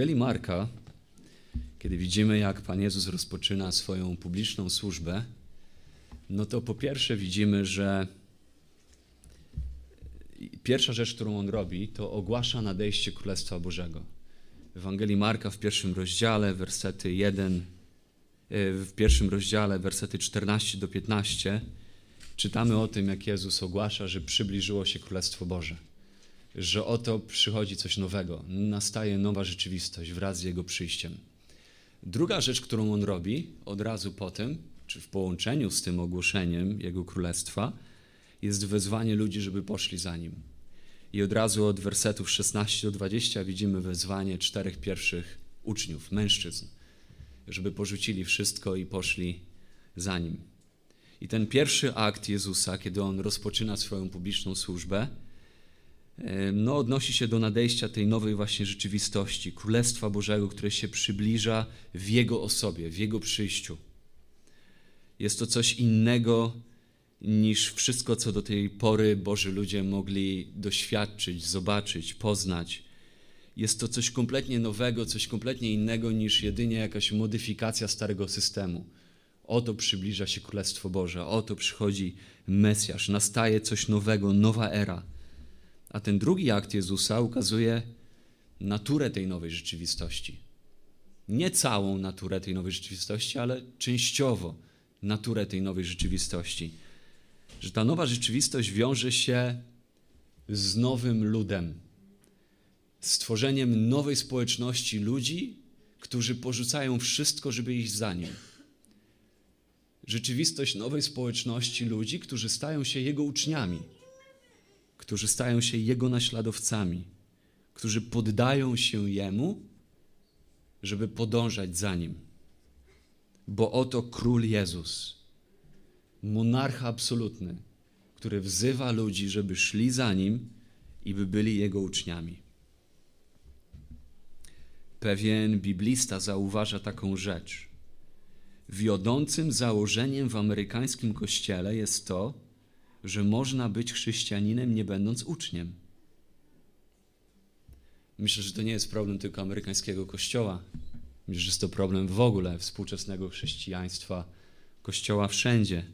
Ewangelii Marka, kiedy widzimy, jak Pan Jezus rozpoczyna swoją publiczną służbę, no to po pierwsze widzimy, że pierwsza rzecz, którą on robi, to ogłasza nadejście Królestwa Bożego. W Ewangelii Marka w pierwszym rozdziale, wersety 1, e, w pierwszym rozdziale, wersety 14 do 15, czytamy o tym, jak Jezus ogłasza, że przybliżyło się Królestwo Boże że oto przychodzi coś nowego, nastaje nowa rzeczywistość wraz z Jego przyjściem. Druga rzecz, którą on robi od razu po tym, czy w połączeniu z tym ogłoszeniem Jego Królestwa, jest wezwanie ludzi, żeby poszli za Nim. I od razu od wersetów 16 do 20 widzimy wezwanie czterech pierwszych uczniów, mężczyzn, żeby porzucili wszystko i poszli za Nim. I ten pierwszy akt Jezusa, kiedy On rozpoczyna swoją publiczną służbę, no, odnosi się do nadejścia tej nowej właśnie rzeczywistości, Królestwa Bożego, które się przybliża w Jego osobie, w Jego przyjściu. Jest to coś innego niż wszystko, co do tej pory Boży ludzie mogli doświadczyć, zobaczyć, poznać. Jest to coś kompletnie nowego, coś kompletnie innego niż jedynie jakaś modyfikacja starego systemu. Oto przybliża się Królestwo Boże, oto przychodzi Mesjasz, nastaje coś nowego, nowa era. A ten drugi akt Jezusa ukazuje naturę tej nowej rzeczywistości. Nie całą naturę tej nowej rzeczywistości, ale częściowo naturę tej nowej rzeczywistości. Że ta nowa rzeczywistość wiąże się z nowym ludem, stworzeniem nowej społeczności ludzi, którzy porzucają wszystko, żeby iść za nim. Rzeczywistość nowej społeczności ludzi, którzy stają się jego uczniami którzy stają się Jego naśladowcami, którzy poddają się Jemu, żeby podążać za Nim. Bo oto Król Jezus, monarcha absolutny, który wzywa ludzi, żeby szli za Nim i by byli Jego uczniami. Pewien biblista zauważa taką rzecz. Wiodącym założeniem w amerykańskim kościele jest to, że można być chrześcijaninem nie będąc uczniem. Myślę, że to nie jest problem tylko amerykańskiego kościoła. Myślę, że jest to problem w ogóle współczesnego chrześcijaństwa, kościoła wszędzie.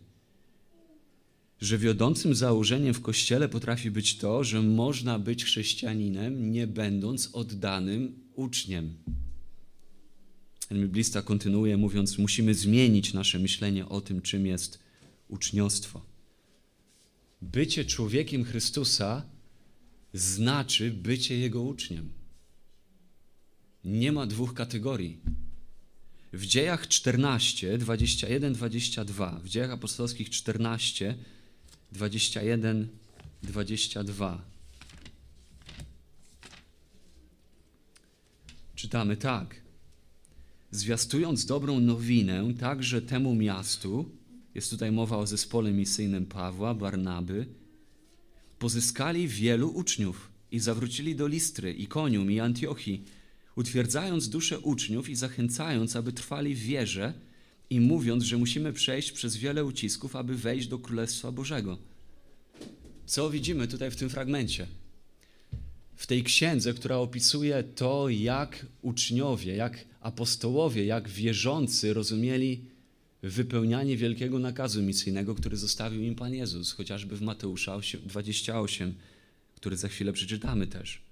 Że wiodącym założeniem w kościele potrafi być to, że można być chrześcijaninem nie będąc oddanym uczniem. Ten biblista kontynuuje mówiąc: Musimy zmienić nasze myślenie o tym, czym jest uczniostwo. Bycie człowiekiem Chrystusa znaczy bycie Jego uczniem. Nie ma dwóch kategorii. W dziejach 14, 21, 22, w dziejach apostolskich 14, 21, 22. Czytamy tak. Zwiastując dobrą nowinę także temu miastu, jest tutaj mowa o zespole misyjnym Pawła, Barnaby, pozyskali wielu uczniów i zawrócili do Listry, Ikonium i Antiochii, utwierdzając duszę uczniów i zachęcając, aby trwali w wierze i mówiąc, że musimy przejść przez wiele ucisków, aby wejść do Królestwa Bożego. Co widzimy tutaj w tym fragmencie? W tej księdze, która opisuje to, jak uczniowie, jak apostołowie, jak wierzący rozumieli wypełnianie wielkiego nakazu misyjnego, który zostawił im Pan Jezus, chociażby w Mateusza 28, który za chwilę przeczytamy też.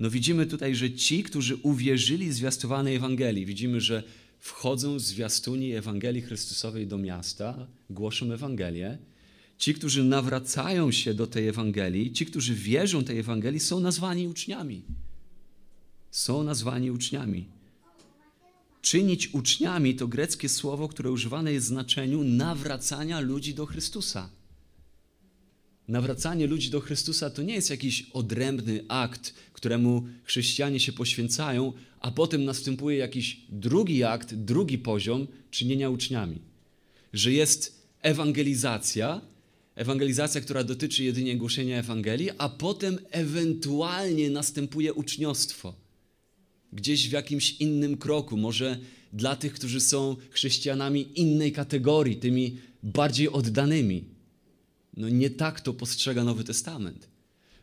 No widzimy tutaj, że ci, którzy uwierzyli zwiastowanej Ewangelii, widzimy, że wchodzą zwiastuni Ewangelii Chrystusowej do miasta, głoszą Ewangelię. Ci, którzy nawracają się do tej Ewangelii, ci, którzy wierzą tej Ewangelii, są nazwani uczniami. Są nazwani uczniami. Czynić uczniami to greckie słowo, które używane jest w znaczeniu nawracania ludzi do Chrystusa. Nawracanie ludzi do Chrystusa to nie jest jakiś odrębny akt, któremu chrześcijanie się poświęcają, a potem następuje jakiś drugi akt, drugi poziom czynienia uczniami. Że jest ewangelizacja, ewangelizacja, która dotyczy jedynie głoszenia Ewangelii, a potem ewentualnie następuje uczniostwo gdzieś w jakimś innym kroku, może dla tych, którzy są chrześcijanami innej kategorii, tymi bardziej oddanymi. No nie tak to postrzega Nowy Testament.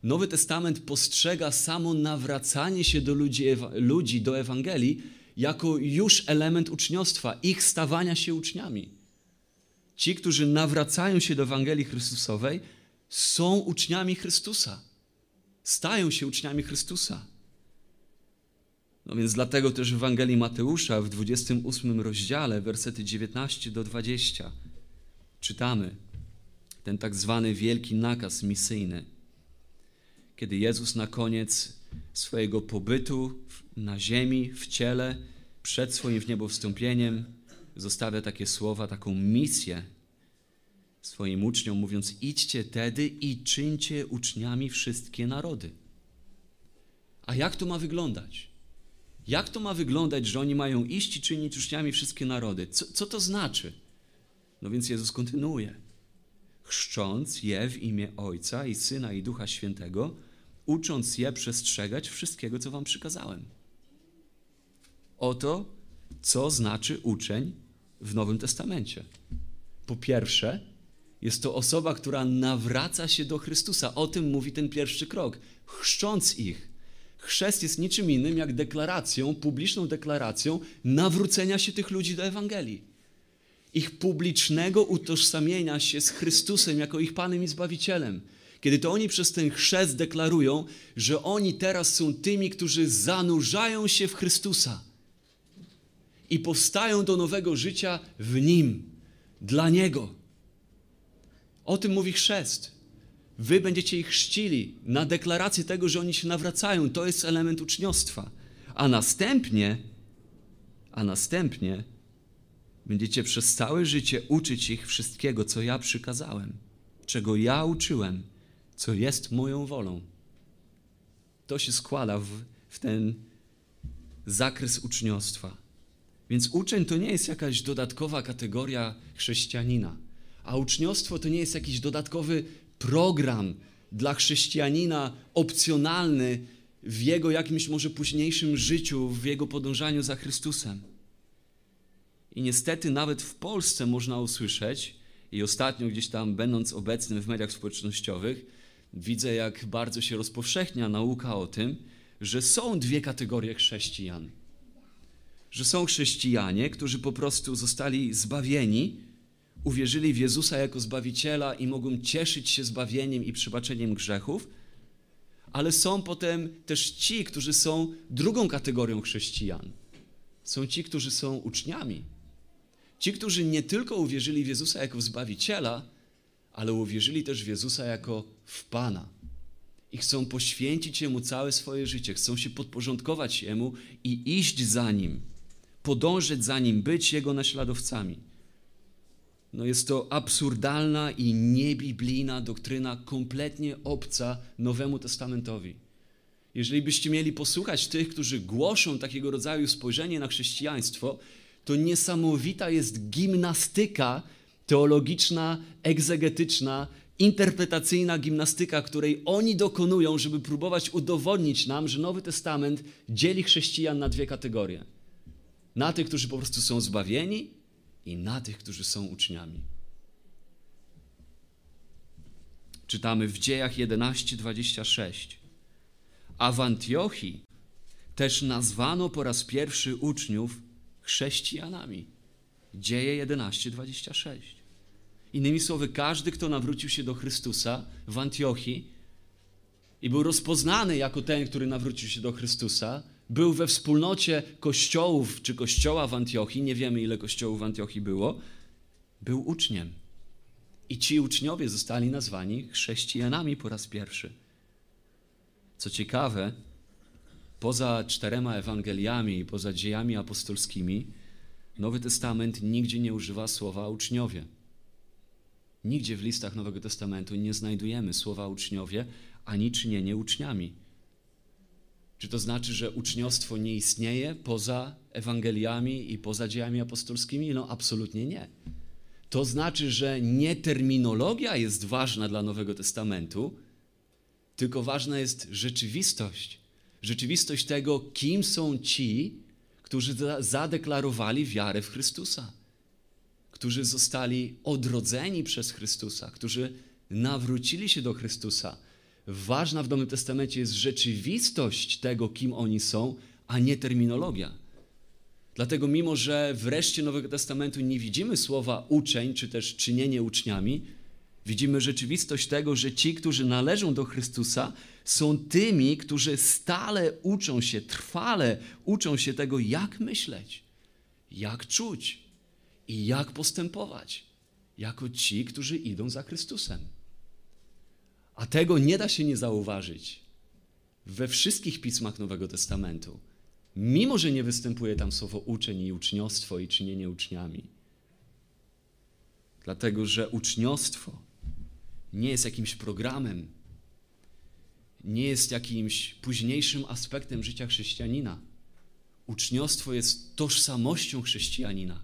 Nowy Testament postrzega samo nawracanie się do ludzi, ludzi do Ewangelii jako już element uczniostwa, ich stawania się uczniami. Ci, którzy nawracają się do Ewangelii Chrystusowej, są uczniami Chrystusa. Stają się uczniami Chrystusa. No więc dlatego też w Ewangelii Mateusza w 28 rozdziale, wersety 19 do 20, czytamy ten tak zwany wielki nakaz misyjny. Kiedy Jezus na koniec swojego pobytu na ziemi, w ciele, przed swoim w niebo wstąpieniem, zostawia takie słowa, taką misję swoim uczniom, mówiąc: Idźcie tedy i czyńcie uczniami wszystkie narody. A jak to ma wyglądać? Jak to ma wyglądać, że oni mają iść i czynić uczniami wszystkie narody? Co, co to znaczy? No więc Jezus kontynuuje. Chrzcząc je w imię Ojca i Syna i Ducha Świętego, ucząc je przestrzegać wszystkiego, co wam przykazałem. Oto, co znaczy uczeń w Nowym Testamencie. Po pierwsze, jest to osoba, która nawraca się do Chrystusa. O tym mówi ten pierwszy krok. Chrzcząc ich. Chrzest jest niczym innym jak deklaracją, publiczną deklaracją nawrócenia się tych ludzi do Ewangelii. Ich publicznego utożsamienia się z Chrystusem jako ich Panem i Zbawicielem. Kiedy to oni przez ten chrzest deklarują, że oni teraz są tymi, którzy zanurzają się w Chrystusa i powstają do nowego życia w Nim, dla Niego. O tym mówi chrzest. Wy będziecie ich chrzcili na deklarację tego, że oni się nawracają. To jest element uczniostwa. A następnie, a następnie będziecie przez całe życie uczyć ich wszystkiego, co ja przykazałem, czego ja uczyłem, co jest moją wolą. To się składa w, w ten zakres uczniostwa. Więc uczeń to nie jest jakaś dodatkowa kategoria chrześcijanina, a uczniostwo to nie jest jakiś dodatkowy program dla chrześcijanina opcjonalny w jego jakimś może późniejszym życiu, w jego podążaniu za Chrystusem. I niestety nawet w Polsce można usłyszeć, i ostatnio gdzieś tam będąc obecnym w mediach społecznościowych, widzę jak bardzo się rozpowszechnia nauka o tym, że są dwie kategorie chrześcijan. Że są chrześcijanie, którzy po prostu zostali zbawieni uwierzyli w Jezusa jako Zbawiciela i mogą cieszyć się zbawieniem i przebaczeniem grzechów, ale są potem też ci, którzy są drugą kategorią chrześcijan. Są ci, którzy są uczniami. Ci, którzy nie tylko uwierzyli w Jezusa jako w Zbawiciela, ale uwierzyli też w Jezusa jako w Pana. I chcą poświęcić Jemu całe swoje życie, chcą się podporządkować Jemu i iść za Nim, podążać za Nim, być Jego naśladowcami no jest to absurdalna i niebiblijna doktryna, kompletnie obca Nowemu Testamentowi. Jeżeli byście mieli posłuchać tych, którzy głoszą takiego rodzaju spojrzenie na chrześcijaństwo, to niesamowita jest gimnastyka teologiczna, egzegetyczna, interpretacyjna gimnastyka, której oni dokonują, żeby próbować udowodnić nam, że Nowy Testament dzieli chrześcijan na dwie kategorie. Na tych, którzy po prostu są zbawieni i na tych, którzy są uczniami. Czytamy w Dziejach 11:26. A w Antiochii też nazwano po raz pierwszy uczniów chrześcijanami. Dzieje 11:26. Innymi słowy, każdy, kto nawrócił się do Chrystusa w Antiochii i był rozpoznany jako ten, który nawrócił się do Chrystusa, był we wspólnocie kościołów czy kościoła w Antiochii, nie wiemy ile kościołów w Antiochii było, był uczniem. I ci uczniowie zostali nazwani chrześcijanami po raz pierwszy. Co ciekawe, poza czterema Ewangeliami i poza dziejami apostolskimi, Nowy Testament nigdzie nie używa słowa uczniowie. Nigdzie w listach Nowego Testamentu nie znajdujemy słowa uczniowie ani czynienie uczniami. Czy to znaczy, że uczniostwo nie istnieje poza Ewangeliami i poza dziejami apostolskimi? No, absolutnie nie. To znaczy, że nie terminologia jest ważna dla Nowego Testamentu, tylko ważna jest rzeczywistość. Rzeczywistość tego, kim są ci, którzy zadeklarowali wiarę w Chrystusa, którzy zostali odrodzeni przez Chrystusa, którzy nawrócili się do Chrystusa, Ważna w Nowym Testamencie jest rzeczywistość tego, kim oni są, a nie terminologia. Dlatego, mimo że w reszcie Nowego Testamentu nie widzimy słowa uczeń, czy też czynienie uczniami, widzimy rzeczywistość tego, że ci, którzy należą do Chrystusa, są tymi, którzy stale uczą się, trwale uczą się tego, jak myśleć, jak czuć i jak postępować, jako ci, którzy idą za Chrystusem. A tego nie da się nie zauważyć we wszystkich pismach Nowego Testamentu, mimo że nie występuje tam słowo uczeń i uczniostwo i czynienie uczniami. Dlatego, że uczniostwo nie jest jakimś programem, nie jest jakimś późniejszym aspektem życia chrześcijanina. Uczniostwo jest tożsamością chrześcijanina.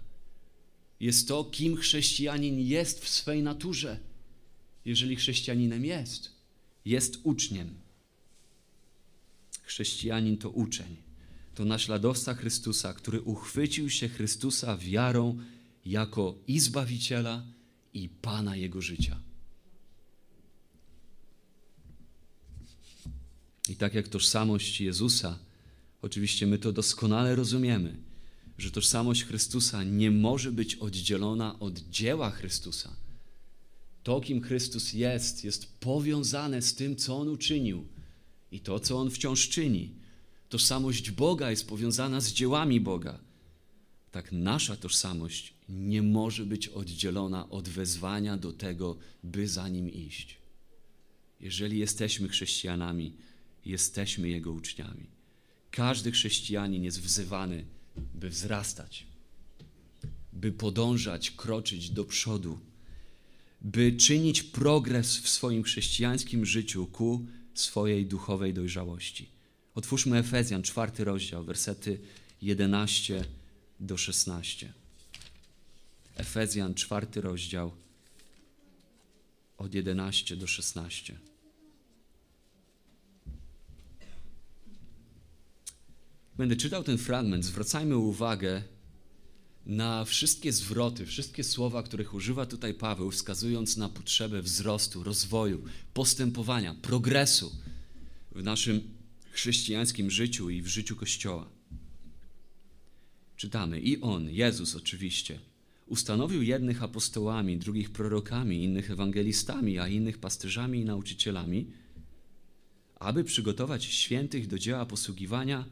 Jest to, kim chrześcijanin jest w swej naturze jeżeli chrześcijaninem jest, jest uczniem. Chrześcijanin to uczeń, to naśladowca Chrystusa, który uchwycił się Chrystusa wiarą jako i Zbawiciela, i Pana jego życia. I tak jak tożsamość Jezusa, oczywiście my to doskonale rozumiemy, że tożsamość Chrystusa nie może być oddzielona od dzieła Chrystusa to, kim Chrystus jest, jest powiązane z tym, co On uczynił i to, co On wciąż czyni. Tożsamość Boga jest powiązana z dziełami Boga. Tak nasza tożsamość nie może być oddzielona od wezwania do tego, by za Nim iść. Jeżeli jesteśmy chrześcijanami, jesteśmy Jego uczniami. Każdy chrześcijanin jest wzywany, by wzrastać, by podążać, kroczyć do przodu by czynić progres w swoim chrześcijańskim życiu ku swojej duchowej dojrzałości. Otwórzmy Efezjan, czwarty rozdział, wersety 11 do 16. Efezjan, czwarty rozdział, od 11 do 16. Będę czytał ten fragment. Zwracajmy uwagę na wszystkie zwroty, wszystkie słowa, których używa tutaj Paweł, wskazując na potrzebę wzrostu, rozwoju, postępowania, progresu w naszym chrześcijańskim życiu i w życiu Kościoła. Czytamy: I on, Jezus oczywiście, ustanowił jednych apostołami, drugich prorokami, innych ewangelistami, a innych pasterzami i nauczycielami, aby przygotować świętych do dzieła posługiwania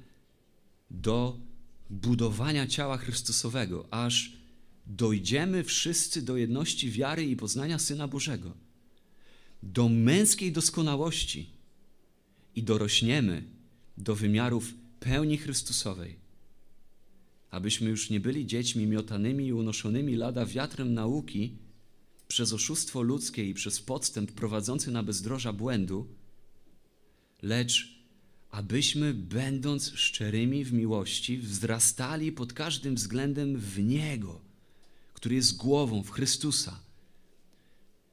do budowania ciała Chrystusowego, aż dojdziemy wszyscy do jedności wiary i poznania Syna Bożego, do męskiej doskonałości i dorośniemy do wymiarów pełni Chrystusowej, abyśmy już nie byli dziećmi miotanymi i unoszonymi lada wiatrem nauki przez oszustwo ludzkie i przez podstęp prowadzący na bezdroża błędu, lecz abyśmy, będąc szczerymi w miłości, wzrastali pod każdym względem w Niego, który jest głową, w Chrystusa,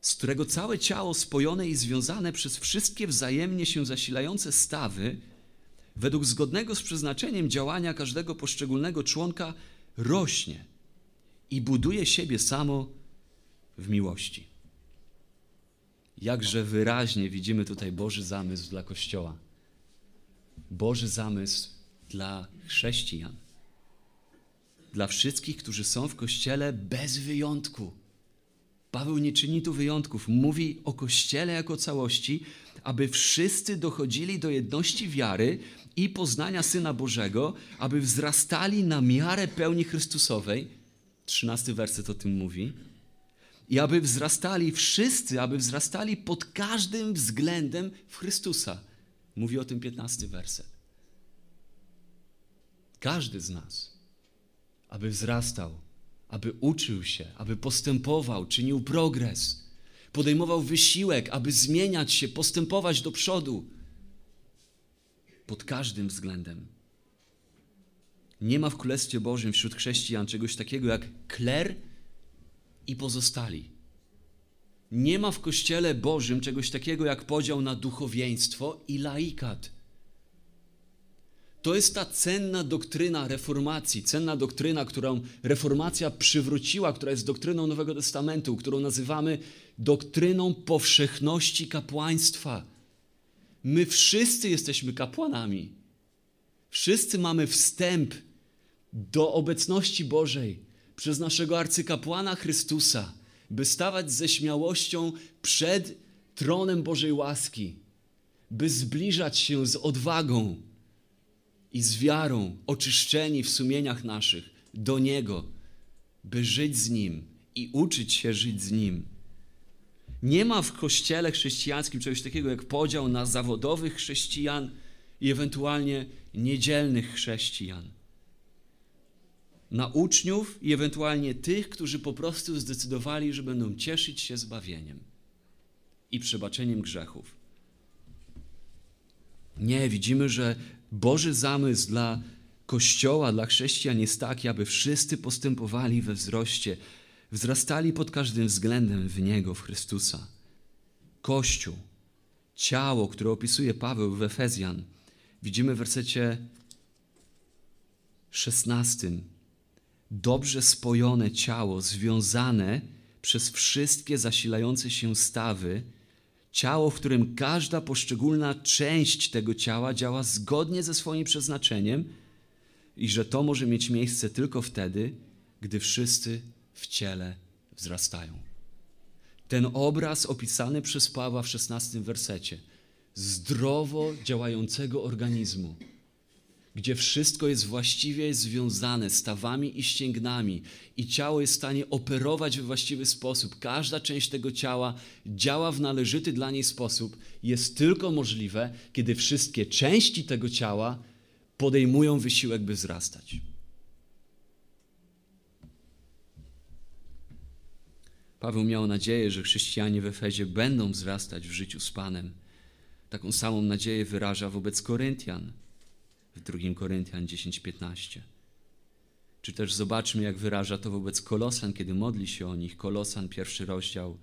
z którego całe ciało spojone i związane przez wszystkie wzajemnie się zasilające stawy, według zgodnego z przeznaczeniem działania każdego poszczególnego członka, rośnie i buduje siebie samo w miłości. Jakże wyraźnie widzimy tutaj Boży zamysł dla Kościoła Boży zamysł dla chrześcijan. Dla wszystkich, którzy są w kościele bez wyjątku. Paweł nie czyni tu wyjątków. Mówi o kościele jako całości, aby wszyscy dochodzili do jedności wiary i poznania Syna Bożego, aby wzrastali na miarę pełni Chrystusowej. Trzynasty werset o tym mówi. I aby wzrastali wszyscy, aby wzrastali pod każdym względem w Chrystusa. Mówi o tym 15 werset. Każdy z nas, aby wzrastał, aby uczył się, aby postępował, czynił progres, podejmował wysiłek, aby zmieniać się, postępować do przodu pod każdym względem. Nie ma w Królestwie Bożym wśród chrześcijan czegoś takiego jak kler i pozostali. Nie ma w Kościele Bożym czegoś takiego jak podział na duchowieństwo i laikat. To jest ta cenna doktryna reformacji, cenna doktryna, którą reformacja przywróciła, która jest doktryną Nowego Testamentu, którą nazywamy doktryną powszechności kapłaństwa. My wszyscy jesteśmy kapłanami. Wszyscy mamy wstęp do obecności Bożej przez naszego arcykapłana Chrystusa, by stawać ze śmiałością przed tronem Bożej łaski, by zbliżać się z odwagą i z wiarą, oczyszczeni w sumieniach naszych do Niego, by żyć z Nim i uczyć się żyć z Nim. Nie ma w kościele chrześcijańskim czegoś takiego jak podział na zawodowych chrześcijan i ewentualnie niedzielnych chrześcijan. Na uczniów i ewentualnie tych, którzy po prostu zdecydowali, że będą cieszyć się zbawieniem i przebaczeniem grzechów. Nie, widzimy, że Boży zamysł dla Kościoła, dla chrześcijan jest taki, aby wszyscy postępowali we wzroście, wzrastali pod każdym względem w Niego, w Chrystusa. Kościół, ciało, które opisuje Paweł w Efezjan, widzimy w wersecie 16. Dobrze spojone ciało, związane przez wszystkie zasilające się stawy, ciało, w którym każda poszczególna część tego ciała działa zgodnie ze swoim przeznaczeniem i że to może mieć miejsce tylko wtedy, gdy wszyscy w ciele wzrastają. Ten obraz opisany przez Pawła w szesnastym wersecie zdrowo działającego organizmu, gdzie wszystko jest właściwie związane stawami i ścięgnami i ciało jest w stanie operować we właściwy sposób. Każda część tego ciała działa w należyty dla niej sposób. Jest tylko możliwe, kiedy wszystkie części tego ciała podejmują wysiłek, by wzrastać. Paweł miał nadzieję, że chrześcijanie w Efezie będą wzrastać w życiu z Panem. Taką samą nadzieję wyraża wobec Koryntian w 2 Koryntian 10:15. Czy też zobaczmy, jak wyraża to wobec Kolosan, kiedy modli się o nich. Kolosan, pierwszy rozdział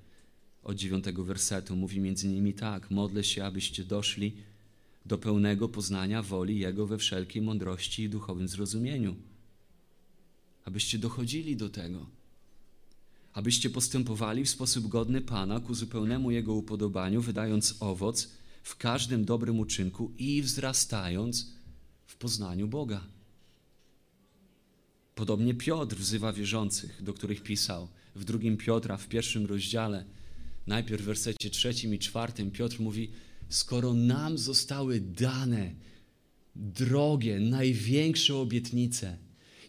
od dziewiątego wersetu, mówi między innymi tak: Modlę się, abyście doszli do pełnego poznania woli Jego we wszelkiej mądrości i duchowym zrozumieniu. Abyście dochodzili do tego abyście postępowali w sposób godny Pana ku zupełnemu Jego upodobaniu, wydając owoc w każdym dobrym uczynku i wzrastając w poznaniu Boga. Podobnie Piotr wzywa wierzących, do których pisał w drugim Piotra, w pierwszym rozdziale, najpierw w wersecie trzecim i czwartym, Piotr mówi, skoro nam zostały dane drogie, największe obietnice,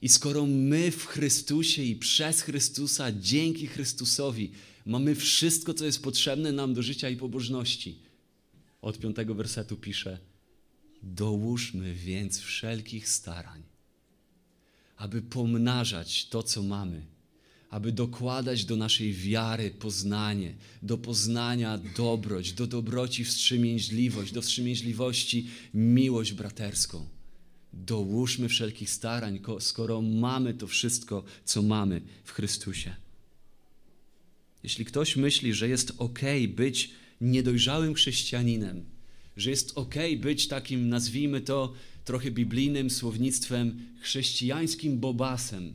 i skoro my w Chrystusie i przez Chrystusa, dzięki Chrystusowi, mamy wszystko, co jest potrzebne nam do życia i pobożności, od piątego wersetu pisze: Dołóżmy więc wszelkich starań, aby pomnażać to, co mamy, aby dokładać do naszej wiary poznanie, do poznania dobroć, do dobroci wstrzemięźliwość, do wstrzemięźliwości miłość braterską dołóżmy wszelkich starań, skoro mamy to wszystko, co mamy w Chrystusie. Jeśli ktoś myśli, że jest ok być niedojrzałym chrześcijaninem, że jest ok być takim, nazwijmy to trochę biblijnym słownictwem, chrześcijańskim bobasem,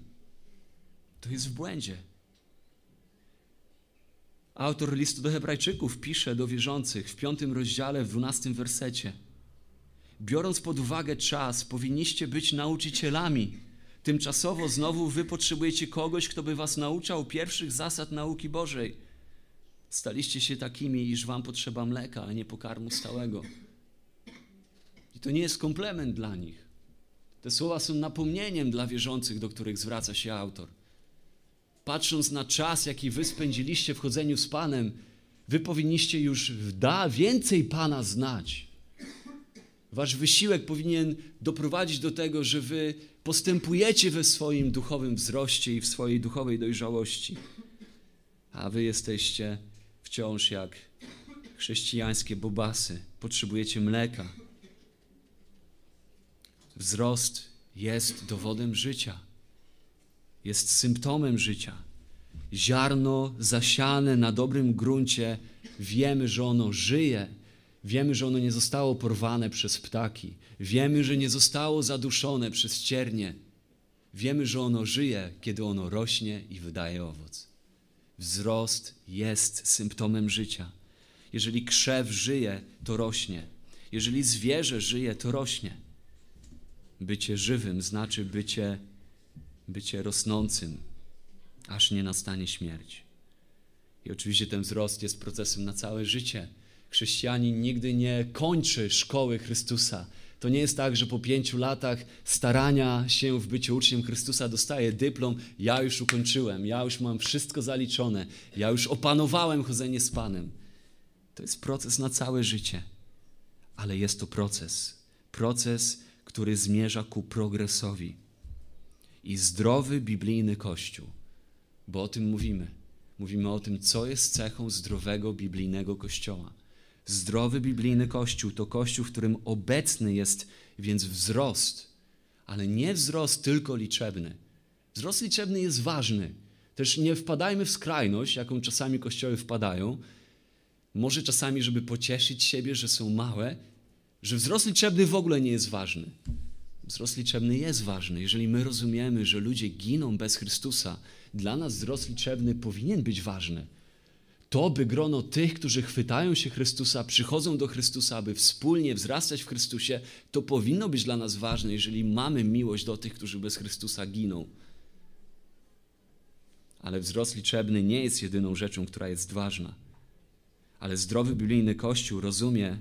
to jest w błędzie. Autor listu do Hebrajczyków pisze do wierzących w piątym rozdziale, w dwunastym wersecie – biorąc pod uwagę czas, powinniście być nauczycielami. Tymczasowo znowu wy potrzebujecie kogoś, kto by was nauczał pierwszych zasad nauki Bożej. Staliście się takimi, iż wam potrzeba mleka, a nie pokarmu stałego. I to nie jest komplement dla nich. Te słowa są napomnieniem dla wierzących, do których zwraca się autor. Patrząc na czas, jaki wy spędziliście w chodzeniu z Panem, wy powinniście już da więcej Pana znać. Wasz wysiłek powinien doprowadzić do tego, że wy postępujecie we swoim duchowym wzroście i w swojej duchowej dojrzałości. A wy jesteście wciąż jak chrześcijańskie bobasy. Potrzebujecie mleka. Wzrost jest dowodem życia. Jest symptomem życia. Ziarno zasiane na dobrym gruncie, wiemy, że ono żyje Wiemy, że ono nie zostało porwane przez ptaki. Wiemy, że nie zostało zaduszone przez ciernie. Wiemy, że ono żyje, kiedy ono rośnie i wydaje owoc. Wzrost jest symptomem życia. Jeżeli krzew żyje, to rośnie. Jeżeli zwierzę żyje, to rośnie. Bycie żywym znaczy bycie, bycie rosnącym, aż nie nastanie śmierć. I oczywiście ten wzrost jest procesem na całe życie. Chrześcijanin nigdy nie kończy szkoły Chrystusa. To nie jest tak, że po pięciu latach starania się w byciu uczniem Chrystusa dostaje dyplom, ja już ukończyłem, ja już mam wszystko zaliczone, ja już opanowałem chodzenie z Panem. To jest proces na całe życie, ale jest to proces. Proces, który zmierza ku progresowi. I zdrowy biblijny Kościół, bo o tym mówimy. Mówimy o tym, co jest cechą zdrowego biblijnego Kościoła. Zdrowy biblijny Kościół to Kościół, w którym obecny jest więc wzrost, ale nie wzrost tylko liczebny. Wzrost liczebny jest ważny. Też nie wpadajmy w skrajność, jaką czasami kościoły wpadają. Może czasami, żeby pocieszyć siebie, że są małe, że wzrost liczebny w ogóle nie jest ważny. Wzrost liczebny jest ważny. Jeżeli my rozumiemy, że ludzie giną bez Chrystusa, dla nas wzrost liczebny powinien być ważny to by grono tych, którzy chwytają się Chrystusa, przychodzą do Chrystusa, aby wspólnie wzrastać w Chrystusie, to powinno być dla nas ważne, jeżeli mamy miłość do tych, którzy bez Chrystusa giną. Ale wzrost liczebny nie jest jedyną rzeczą, która jest ważna. Ale zdrowy biblijny Kościół rozumie,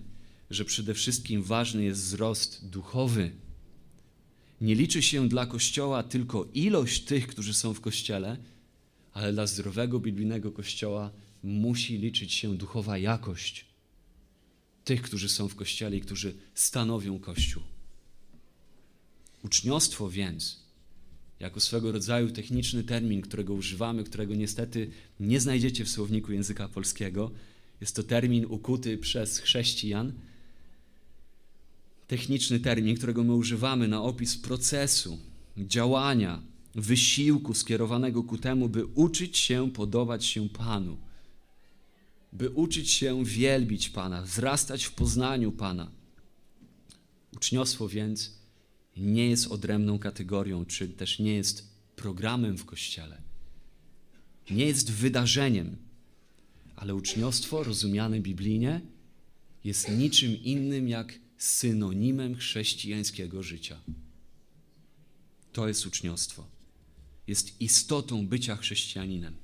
że przede wszystkim ważny jest wzrost duchowy. Nie liczy się dla Kościoła tylko ilość tych, którzy są w Kościele, ale dla zdrowego biblijnego Kościoła musi liczyć się duchowa jakość tych, którzy są w Kościele i którzy stanowią Kościół. Uczniostwo więc, jako swego rodzaju techniczny termin, którego używamy, którego niestety nie znajdziecie w słowniku języka polskiego, jest to termin ukuty przez chrześcijan. Techniczny termin, którego my używamy na opis procesu, działania, wysiłku skierowanego ku temu, by uczyć się podobać się Panu by uczyć się wielbić Pana, wzrastać w poznaniu Pana. Uczniostwo więc nie jest odrębną kategorią, czy też nie jest programem w Kościele. Nie jest wydarzeniem, ale uczniostwo rozumiane biblijnie jest niczym innym jak synonimem chrześcijańskiego życia. To jest uczniostwo. Jest istotą bycia chrześcijaninem.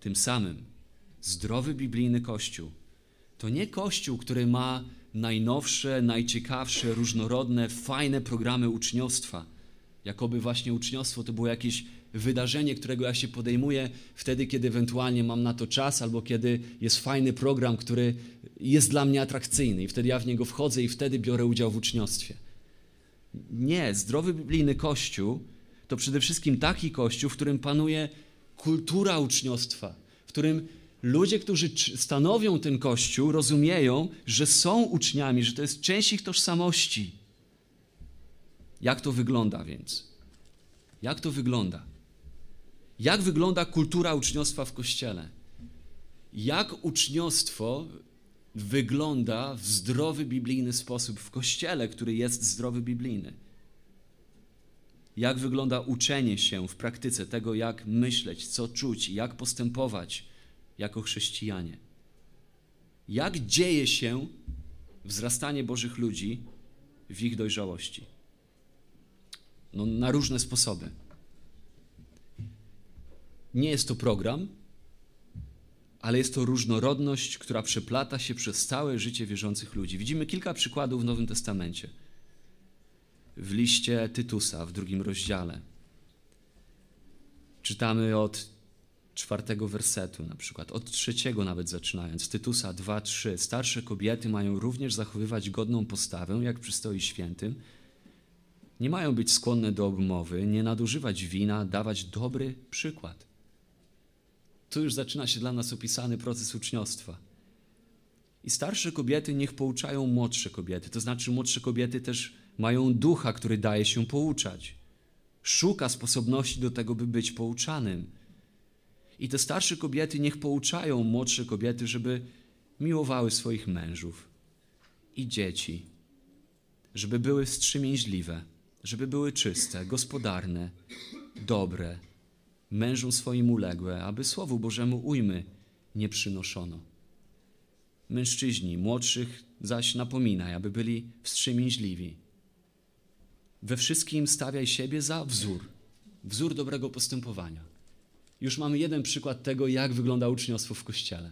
Tym samym zdrowy biblijny kościół to nie kościół, który ma najnowsze, najciekawsze, różnorodne, fajne programy uczniostwa. Jakoby właśnie uczniostwo to było jakieś wydarzenie, którego ja się podejmuję wtedy, kiedy ewentualnie mam na to czas, albo kiedy jest fajny program, który jest dla mnie atrakcyjny, i wtedy ja w niego wchodzę i wtedy biorę udział w uczniostwie. Nie, zdrowy biblijny kościół to przede wszystkim taki kościół, w którym panuje kultura uczniostwa, w którym ludzie, którzy stanowią ten kościół, rozumieją, że są uczniami, że to jest część ich tożsamości. Jak to wygląda więc? Jak to wygląda? Jak wygląda kultura uczniostwa w kościele? Jak uczniostwo wygląda w zdrowy biblijny sposób w kościele, który jest zdrowy biblijny? Jak wygląda uczenie się w praktyce tego, jak myśleć, co czuć, jak postępować? Jako chrześcijanie. Jak dzieje się wzrastanie Bożych ludzi w ich dojrzałości? No, na różne sposoby. Nie jest to program, ale jest to różnorodność, która przeplata się przez całe życie wierzących ludzi. Widzimy kilka przykładów w Nowym Testamencie. W liście Tytusa w drugim rozdziale czytamy od czwartego wersetu na przykład, od trzeciego nawet zaczynając, Tytusa 2-3. Starsze kobiety mają również zachowywać godną postawę, jak przystoi świętym. Nie mają być skłonne do obmowy, nie nadużywać wina, dawać dobry przykład. Tu już zaczyna się dla nas opisany proces uczniostwa. I starsze kobiety niech pouczają młodsze kobiety, to znaczy młodsze kobiety też mają ducha, który daje się pouczać. Szuka sposobności do tego, by być pouczanym i te starsze kobiety niech pouczają młodsze kobiety, żeby miłowały swoich mężów i dzieci, żeby były wstrzemięźliwe, żeby były czyste, gospodarne, dobre, mężom swoim uległe, aby Słowu Bożemu ujmy nie przynoszono. Mężczyźni, młodszych zaś napominaj, aby byli wstrzemięźliwi. We wszystkim stawiaj siebie za wzór, wzór dobrego postępowania. Już mamy jeden przykład tego, jak wygląda uczniostwo w Kościele.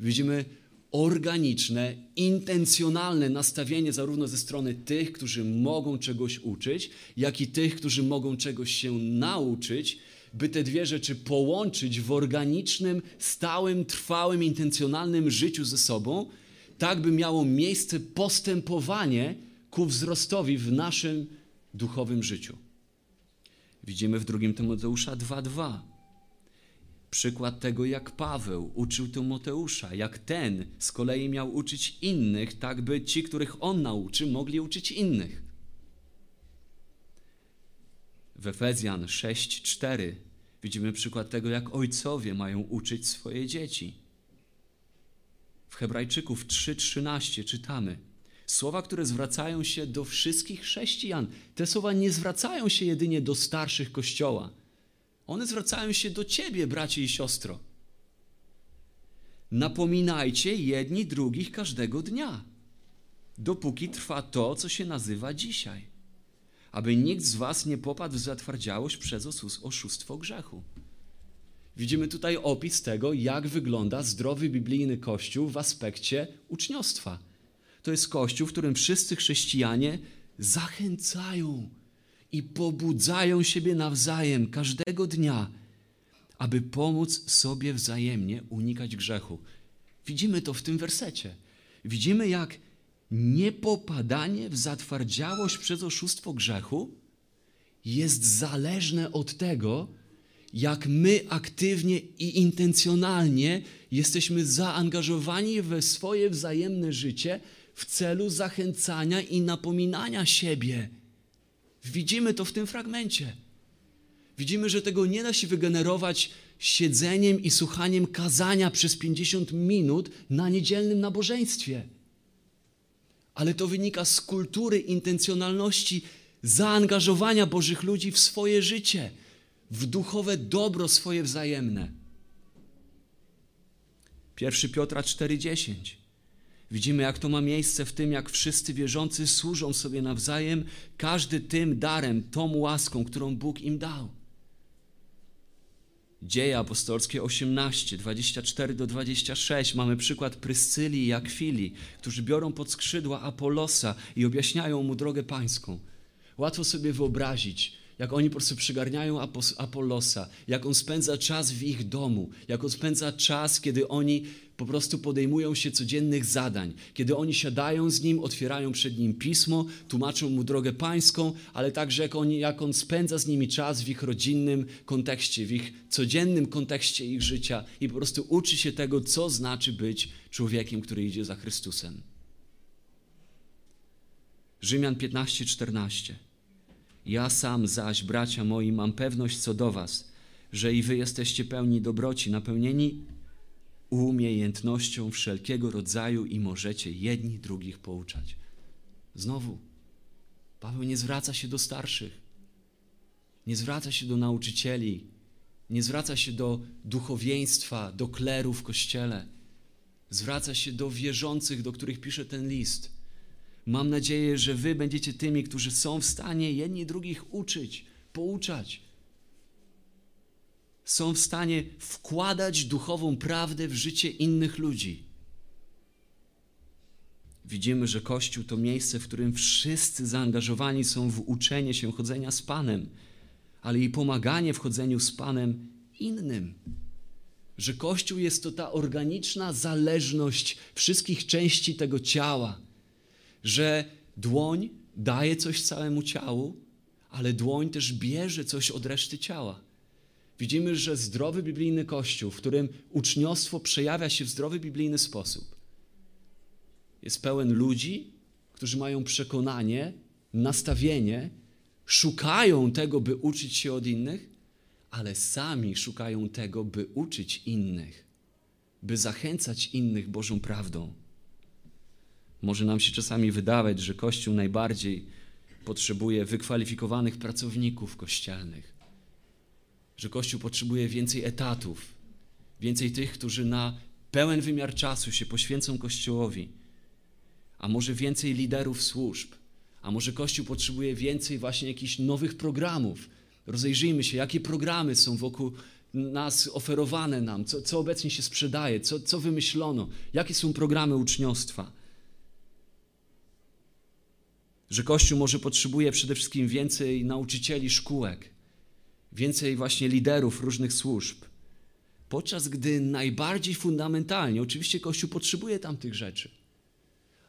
Widzimy organiczne, intencjonalne nastawienie zarówno ze strony tych, którzy mogą czegoś uczyć, jak i tych, którzy mogą czegoś się nauczyć, by te dwie rzeczy połączyć w organicznym, stałym, trwałym, intencjonalnym życiu ze sobą, tak by miało miejsce postępowanie ku wzrostowi w naszym duchowym życiu. Widzimy w 2 Tymoteusza 2:2 przykład tego, jak Paweł uczył Tymoteusza, jak ten z kolei miał uczyć innych, tak by ci, których on nauczy, mogli uczyć innych. W Efezjan 6:4 widzimy przykład tego, jak ojcowie mają uczyć swoje dzieci. W Hebrajczyków 3:13 czytamy: Słowa, które zwracają się do wszystkich chrześcijan. Te słowa nie zwracają się jedynie do starszych kościoła. One zwracają się do ciebie, bracie i siostro. Napominajcie jedni drugich każdego dnia, dopóki trwa to, co się nazywa dzisiaj, aby nikt z was nie popadł w zatwardziałość przez oszustwo grzechu. Widzimy tutaj opis tego, jak wygląda zdrowy biblijny kościół w aspekcie uczniostwa. To jest kościół, w którym wszyscy chrześcijanie zachęcają i pobudzają siebie nawzajem każdego dnia, aby pomóc sobie wzajemnie unikać grzechu. Widzimy to w tym wersecie. Widzimy, jak niepopadanie w zatwardziałość przez oszustwo grzechu jest zależne od tego, jak my aktywnie i intencjonalnie jesteśmy zaangażowani we swoje wzajemne życie w celu zachęcania i napominania siebie. Widzimy to w tym fragmencie. Widzimy, że tego nie da się wygenerować siedzeniem i słuchaniem kazania przez 50 minut na niedzielnym nabożeństwie. Ale to wynika z kultury intencjonalności zaangażowania Bożych ludzi w swoje życie, w duchowe dobro swoje wzajemne. 1 Piotra 4:10 Widzimy, jak to ma miejsce w tym, jak wszyscy wierzący służą sobie nawzajem, każdy tym darem, tą łaską, którą Bóg im dał. Dzieje apostolskie 18, 24 do 26 mamy przykład Pryscyli i Akwili, którzy biorą pod skrzydła Apolosa i objaśniają mu drogę pańską. Łatwo sobie wyobrazić, jak oni po prostu przygarniają Apollosa, jak on spędza czas w ich domu, jak on spędza czas, kiedy oni po prostu podejmują się codziennych zadań, kiedy oni siadają z nim, otwierają przed nim pismo, tłumaczą mu drogę pańską, ale także jak, oni, jak on spędza z nimi czas w ich rodzinnym kontekście, w ich codziennym kontekście ich życia i po prostu uczy się tego, co znaczy być człowiekiem, który idzie za Chrystusem. Rzymian 15:14 ja sam zaś, bracia moi, mam pewność co do was, że i wy jesteście pełni dobroci, napełnieni umiejętnością wszelkiego rodzaju i możecie jedni drugich pouczać. Znowu, Paweł nie zwraca się do starszych, nie zwraca się do nauczycieli, nie zwraca się do duchowieństwa, do kleru w kościele. Zwraca się do wierzących, do których pisze ten list. Mam nadzieję, że Wy będziecie tymi, którzy są w stanie jedni drugich uczyć, pouczać. Są w stanie wkładać duchową prawdę w życie innych ludzi. Widzimy, że Kościół to miejsce, w którym wszyscy zaangażowani są w uczenie się chodzenia z Panem, ale i pomaganie w chodzeniu z Panem innym. Że Kościół jest to ta organiczna zależność wszystkich części tego ciała że dłoń daje coś całemu ciału, ale dłoń też bierze coś od reszty ciała. Widzimy, że zdrowy biblijny kościół, w którym uczniostwo przejawia się w zdrowy biblijny sposób, jest pełen ludzi, którzy mają przekonanie, nastawienie, szukają tego, by uczyć się od innych, ale sami szukają tego, by uczyć innych, by zachęcać innych Bożą prawdą. Może nam się czasami wydawać, że Kościół najbardziej potrzebuje wykwalifikowanych pracowników kościelnych, że Kościół potrzebuje więcej etatów, więcej tych, którzy na pełen wymiar czasu się poświęcą Kościołowi, a może więcej liderów służb, a może Kościół potrzebuje więcej właśnie jakichś nowych programów. Rozejrzyjmy się, jakie programy są wokół nas oferowane nam, co, co obecnie się sprzedaje, co, co wymyślono, jakie są programy uczniostwa. Że Kościół może potrzebuje przede wszystkim więcej nauczycieli szkółek, więcej właśnie liderów różnych służb. Podczas gdy najbardziej fundamentalnie, oczywiście Kościół potrzebuje tamtych rzeczy,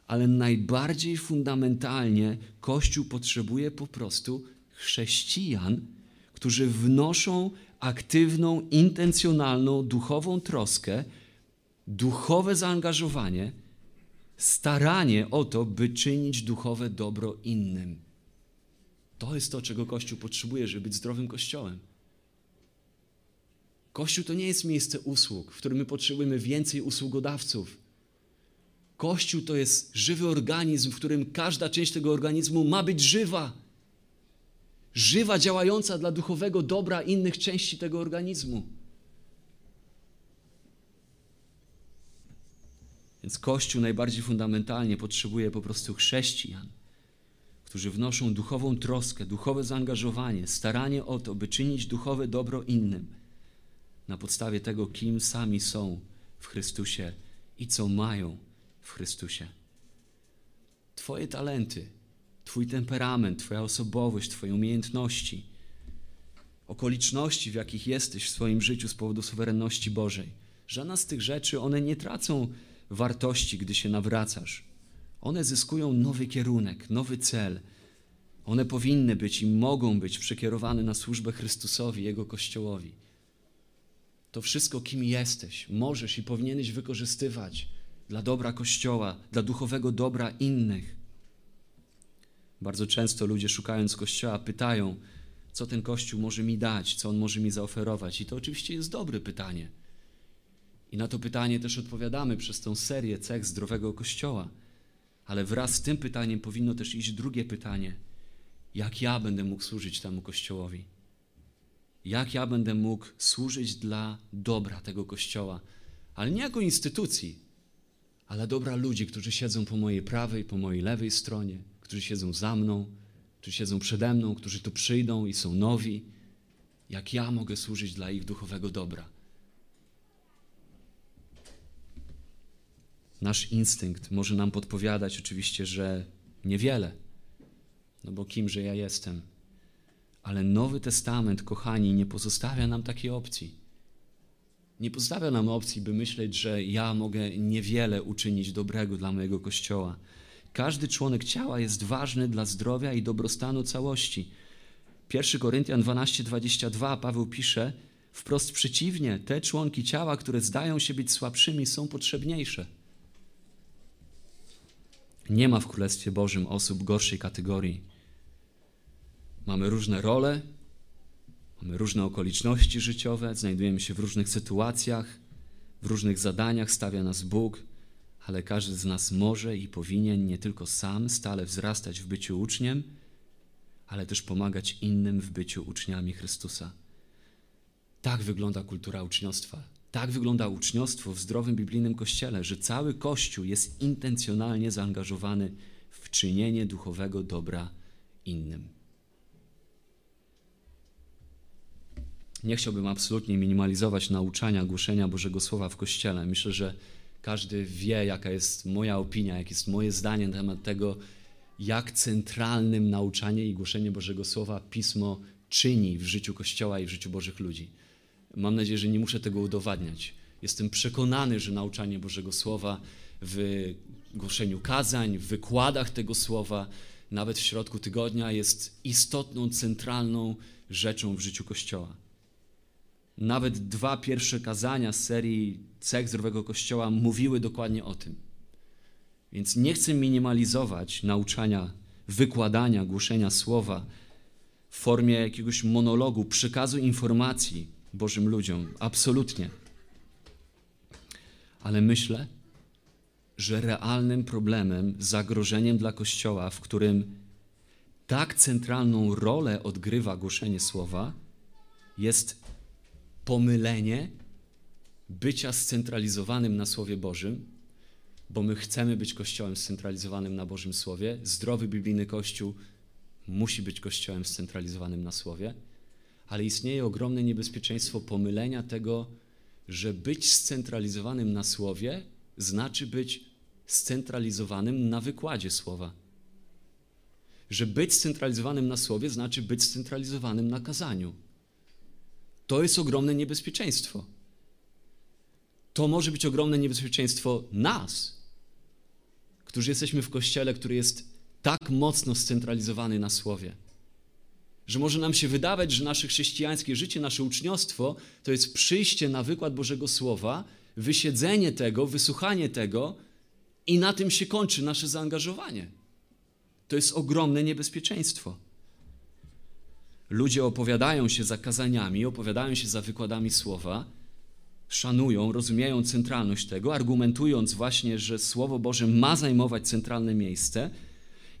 ale najbardziej fundamentalnie Kościół potrzebuje po prostu chrześcijan, którzy wnoszą aktywną, intencjonalną, duchową troskę, duchowe zaangażowanie, staranie o to, by czynić duchowe dobro innym. To jest to, czego Kościół potrzebuje, żeby być zdrowym Kościołem. Kościół to nie jest miejsce usług, w którym my potrzebujemy więcej usługodawców. Kościół to jest żywy organizm, w którym każda część tego organizmu ma być żywa. Żywa, działająca dla duchowego dobra innych części tego organizmu. Więc Kościół najbardziej fundamentalnie potrzebuje po prostu chrześcijan, którzy wnoszą duchową troskę, duchowe zaangażowanie, staranie o to, by czynić duchowe dobro innym na podstawie tego, kim sami są w Chrystusie i co mają w Chrystusie. Twoje talenty, Twój temperament, Twoja osobowość, Twoje umiejętności, okoliczności, w jakich jesteś w swoim życiu z powodu suwerenności Bożej. Żadna z tych rzeczy, one nie tracą wartości, gdy się nawracasz. One zyskują nowy kierunek, nowy cel. One powinny być i mogą być przekierowane na służbę Chrystusowi, Jego Kościołowi. To wszystko, kim jesteś, możesz i powinieneś wykorzystywać dla dobra Kościoła, dla duchowego dobra innych. Bardzo często ludzie szukając Kościoła pytają, co ten Kościół może mi dać, co on może mi zaoferować. I to oczywiście jest dobre pytanie. I na to pytanie też odpowiadamy przez tą serię cech zdrowego Kościoła. Ale wraz z tym pytaniem powinno też iść drugie pytanie. Jak ja będę mógł służyć temu Kościołowi? Jak ja będę mógł służyć dla dobra tego Kościoła? Ale nie jako instytucji, ale dobra ludzi, którzy siedzą po mojej prawej, po mojej lewej stronie, którzy siedzą za mną, którzy siedzą przede mną, którzy tu przyjdą i są nowi. Jak ja mogę służyć dla ich duchowego dobra? Nasz instynkt może nam podpowiadać oczywiście, że niewiele, no bo kimże ja jestem. Ale Nowy Testament, kochani, nie pozostawia nam takiej opcji. Nie pozostawia nam opcji, by myśleć, że ja mogę niewiele uczynić dobrego dla mojego kościoła. Każdy członek ciała jest ważny dla zdrowia i dobrostanu całości. 1 Koryntian 12:22 Paweł pisze: Wprost przeciwnie, te członki ciała, które zdają się być słabszymi, są potrzebniejsze. Nie ma w Królestwie Bożym osób gorszej kategorii. Mamy różne role, mamy różne okoliczności życiowe, znajdujemy się w różnych sytuacjach, w różnych zadaniach stawia nas Bóg, ale każdy z nas może i powinien nie tylko sam stale wzrastać w byciu uczniem, ale też pomagać innym w byciu uczniami Chrystusa. Tak wygląda kultura uczniostwa. Tak wygląda uczniostwo w zdrowym biblijnym kościele, że cały Kościół jest intencjonalnie zaangażowany w czynienie duchowego dobra innym. Nie chciałbym absolutnie minimalizować nauczania, głoszenia Bożego Słowa w Kościele. Myślę, że każdy wie, jaka jest moja opinia, jakie jest moje zdanie na temat tego, jak centralnym nauczanie i głoszenie Bożego Słowa Pismo czyni w życiu Kościoła i w życiu Bożych ludzi. Mam nadzieję, że nie muszę tego udowadniać. Jestem przekonany, że nauczanie Bożego Słowa w głoszeniu kazań, w wykładach tego Słowa, nawet w środku tygodnia jest istotną, centralną rzeczą w życiu Kościoła. Nawet dwa pierwsze kazania z serii Cech Zdrowego Kościoła mówiły dokładnie o tym. Więc nie chcę minimalizować nauczania, wykładania, głoszenia słowa w formie jakiegoś monologu, przekazu informacji Bożym ludziom. Absolutnie. Ale myślę, że realnym problemem, zagrożeniem dla Kościoła, w którym tak centralną rolę odgrywa głoszenie słowa, jest pomylenie bycia scentralizowanym na Słowie Bożym, bo my chcemy być Kościołem scentralizowanym na Bożym Słowie. Zdrowy biblijny Kościół musi być Kościołem scentralizowanym na Słowie, ale istnieje ogromne niebezpieczeństwo pomylenia tego, że być scentralizowanym na Słowie znaczy być scentralizowanym na wykładzie Słowa. Że być scentralizowanym na Słowie znaczy być scentralizowanym na kazaniu. To jest ogromne niebezpieczeństwo. To może być ogromne niebezpieczeństwo nas, którzy jesteśmy w kościele, który jest tak mocno scentralizowany na słowie, że może nam się wydawać, że nasze chrześcijańskie życie, nasze uczniostwo to jest przyjście na wykład Bożego Słowa, wysiedzenie tego, wysłuchanie tego i na tym się kończy nasze zaangażowanie. To jest ogromne niebezpieczeństwo. Ludzie opowiadają się za kazaniami, opowiadają się za wykładami słowa, szanują, rozumieją centralność tego, argumentując właśnie, że Słowo Boże ma zajmować centralne miejsce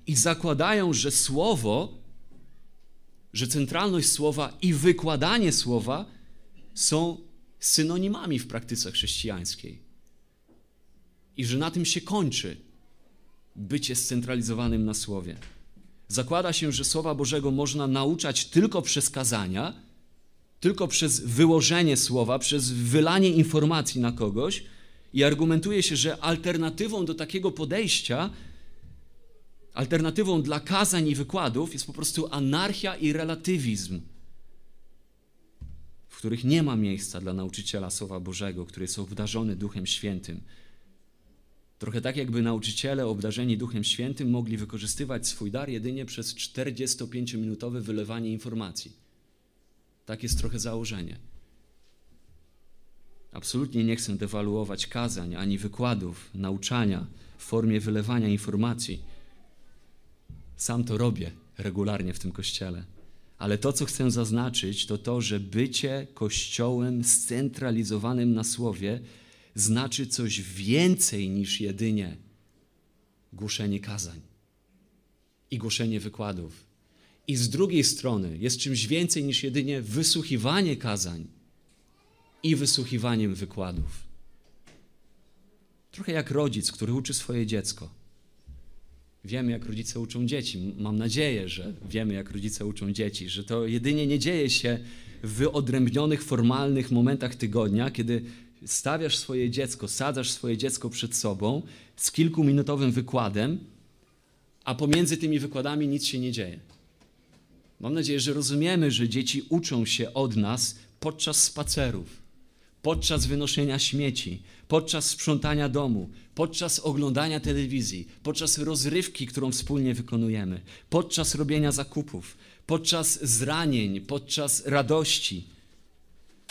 i zakładają, że Słowo, że centralność Słowa i wykładanie Słowa są synonimami w praktyce chrześcijańskiej. I że na tym się kończy bycie scentralizowanym na Słowie. Zakłada się, że Słowa Bożego można nauczać tylko przez kazania, tylko przez wyłożenie słowa, przez wylanie informacji na kogoś i argumentuje się, że alternatywą do takiego podejścia, alternatywą dla kazań i wykładów jest po prostu anarchia i relatywizm, w których nie ma miejsca dla nauczyciela Słowa Bożego, który jest obdarzony Duchem Świętym. Trochę tak, jakby nauczyciele obdarzeni Duchem Świętym mogli wykorzystywać swój dar jedynie przez 45-minutowe wylewanie informacji. Tak jest trochę założenie. Absolutnie nie chcę dewaluować kazań ani wykładów, nauczania w formie wylewania informacji. Sam to robię regularnie w tym kościele. Ale to, co chcę zaznaczyć, to to, że bycie kościołem scentralizowanym na słowie znaczy coś więcej niż jedynie głoszenie kazań i głoszenie wykładów. I z drugiej strony jest czymś więcej niż jedynie wysłuchiwanie kazań i wysłuchiwaniem wykładów. Trochę jak rodzic, który uczy swoje dziecko. Wiemy, jak rodzice uczą dzieci. Mam nadzieję, że wiemy, jak rodzice uczą dzieci, że to jedynie nie dzieje się w wyodrębnionych, formalnych momentach tygodnia, kiedy stawiasz swoje dziecko, sadzasz swoje dziecko przed sobą z kilkuminutowym wykładem, a pomiędzy tymi wykładami nic się nie dzieje. Mam nadzieję, że rozumiemy, że dzieci uczą się od nas podczas spacerów, podczas wynoszenia śmieci, podczas sprzątania domu, podczas oglądania telewizji, podczas rozrywki, którą wspólnie wykonujemy, podczas robienia zakupów, podczas zranień, podczas radości.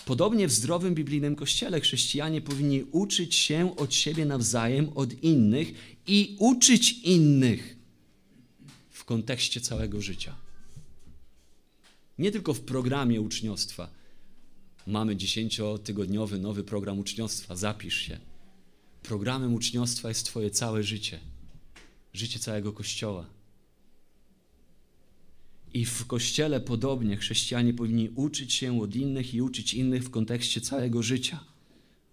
Podobnie w zdrowym biblijnym kościele chrześcijanie powinni uczyć się od siebie nawzajem, od innych i uczyć innych w kontekście całego życia. Nie tylko w programie uczniostwa. Mamy dziesięciotygodniowy nowy program uczniostwa, zapisz się. Programem uczniostwa jest Twoje całe życie, życie całego Kościoła. I w Kościele podobnie chrześcijanie powinni uczyć się od innych i uczyć innych w kontekście całego życia.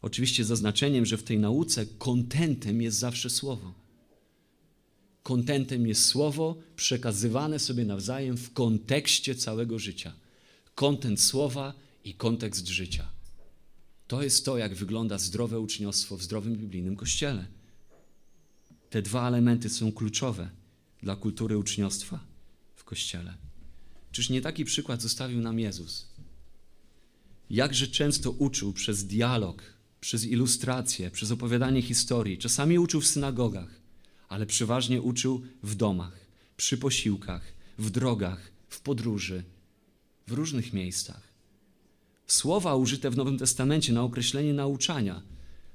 Oczywiście zaznaczeniem, że w tej nauce kontentem jest zawsze Słowo. Kontentem jest Słowo przekazywane sobie nawzajem w kontekście całego życia. Kontent Słowa i kontekst życia. To jest to, jak wygląda zdrowe uczniostwo w zdrowym biblijnym kościele. Te dwa elementy są kluczowe dla kultury uczniostwa w kościele. Czyż nie taki przykład zostawił nam Jezus? Jakże często uczył przez dialog, przez ilustrację, przez opowiadanie historii. Czasami uczył w synagogach, ale przeważnie uczył w domach, przy posiłkach, w drogach, w podróży, w różnych miejscach. Słowa użyte w Nowym Testamencie na określenie nauczania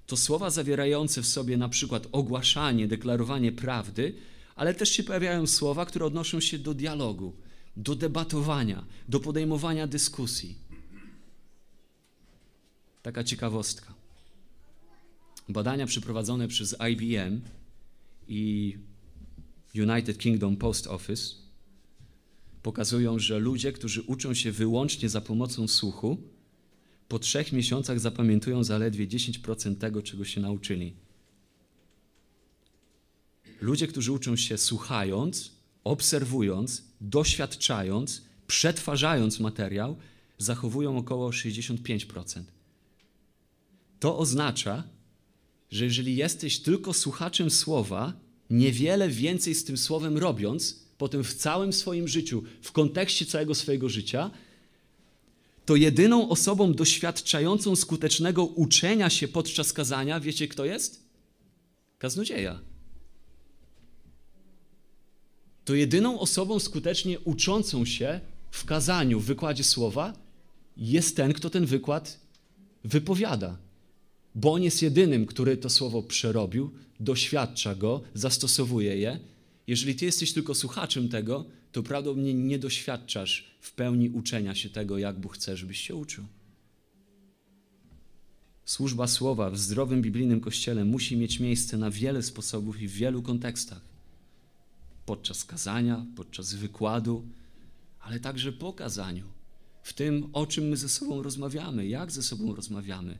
to słowa zawierające w sobie na przykład ogłaszanie, deklarowanie prawdy, ale też się pojawiają słowa, które odnoszą się do dialogu, do debatowania, do podejmowania dyskusji. Taka ciekawostka. Badania przeprowadzone przez IBM i United Kingdom Post Office pokazują, że ludzie, którzy uczą się wyłącznie za pomocą słuchu, po trzech miesiącach zapamiętują zaledwie 10% tego, czego się nauczyli. Ludzie, którzy uczą się słuchając, obserwując, doświadczając, przetwarzając materiał, zachowują około 65%. To oznacza, że jeżeli jesteś tylko słuchaczem słowa, niewiele więcej z tym słowem robiąc, potem w całym swoim życiu, w kontekście całego swojego życia, to jedyną osobą doświadczającą skutecznego uczenia się podczas kazania, wiecie kto jest? Kaznodzieja. To jedyną osobą skutecznie uczącą się w kazaniu, w wykładzie słowa jest ten, kto ten wykład wypowiada. Bo on jest jedynym, który to słowo przerobił, doświadcza go, zastosowuje je. Jeżeli ty jesteś tylko słuchaczem tego, to prawdopodobnie nie doświadczasz w pełni uczenia się tego, jak Bóg chce, żebyś się uczył. Służba słowa w zdrowym biblijnym kościele musi mieć miejsce na wiele sposobów i w wielu kontekstach. Podczas kazania, podczas wykładu, ale także po kazaniu. W tym, o czym my ze sobą rozmawiamy, jak ze sobą rozmawiamy.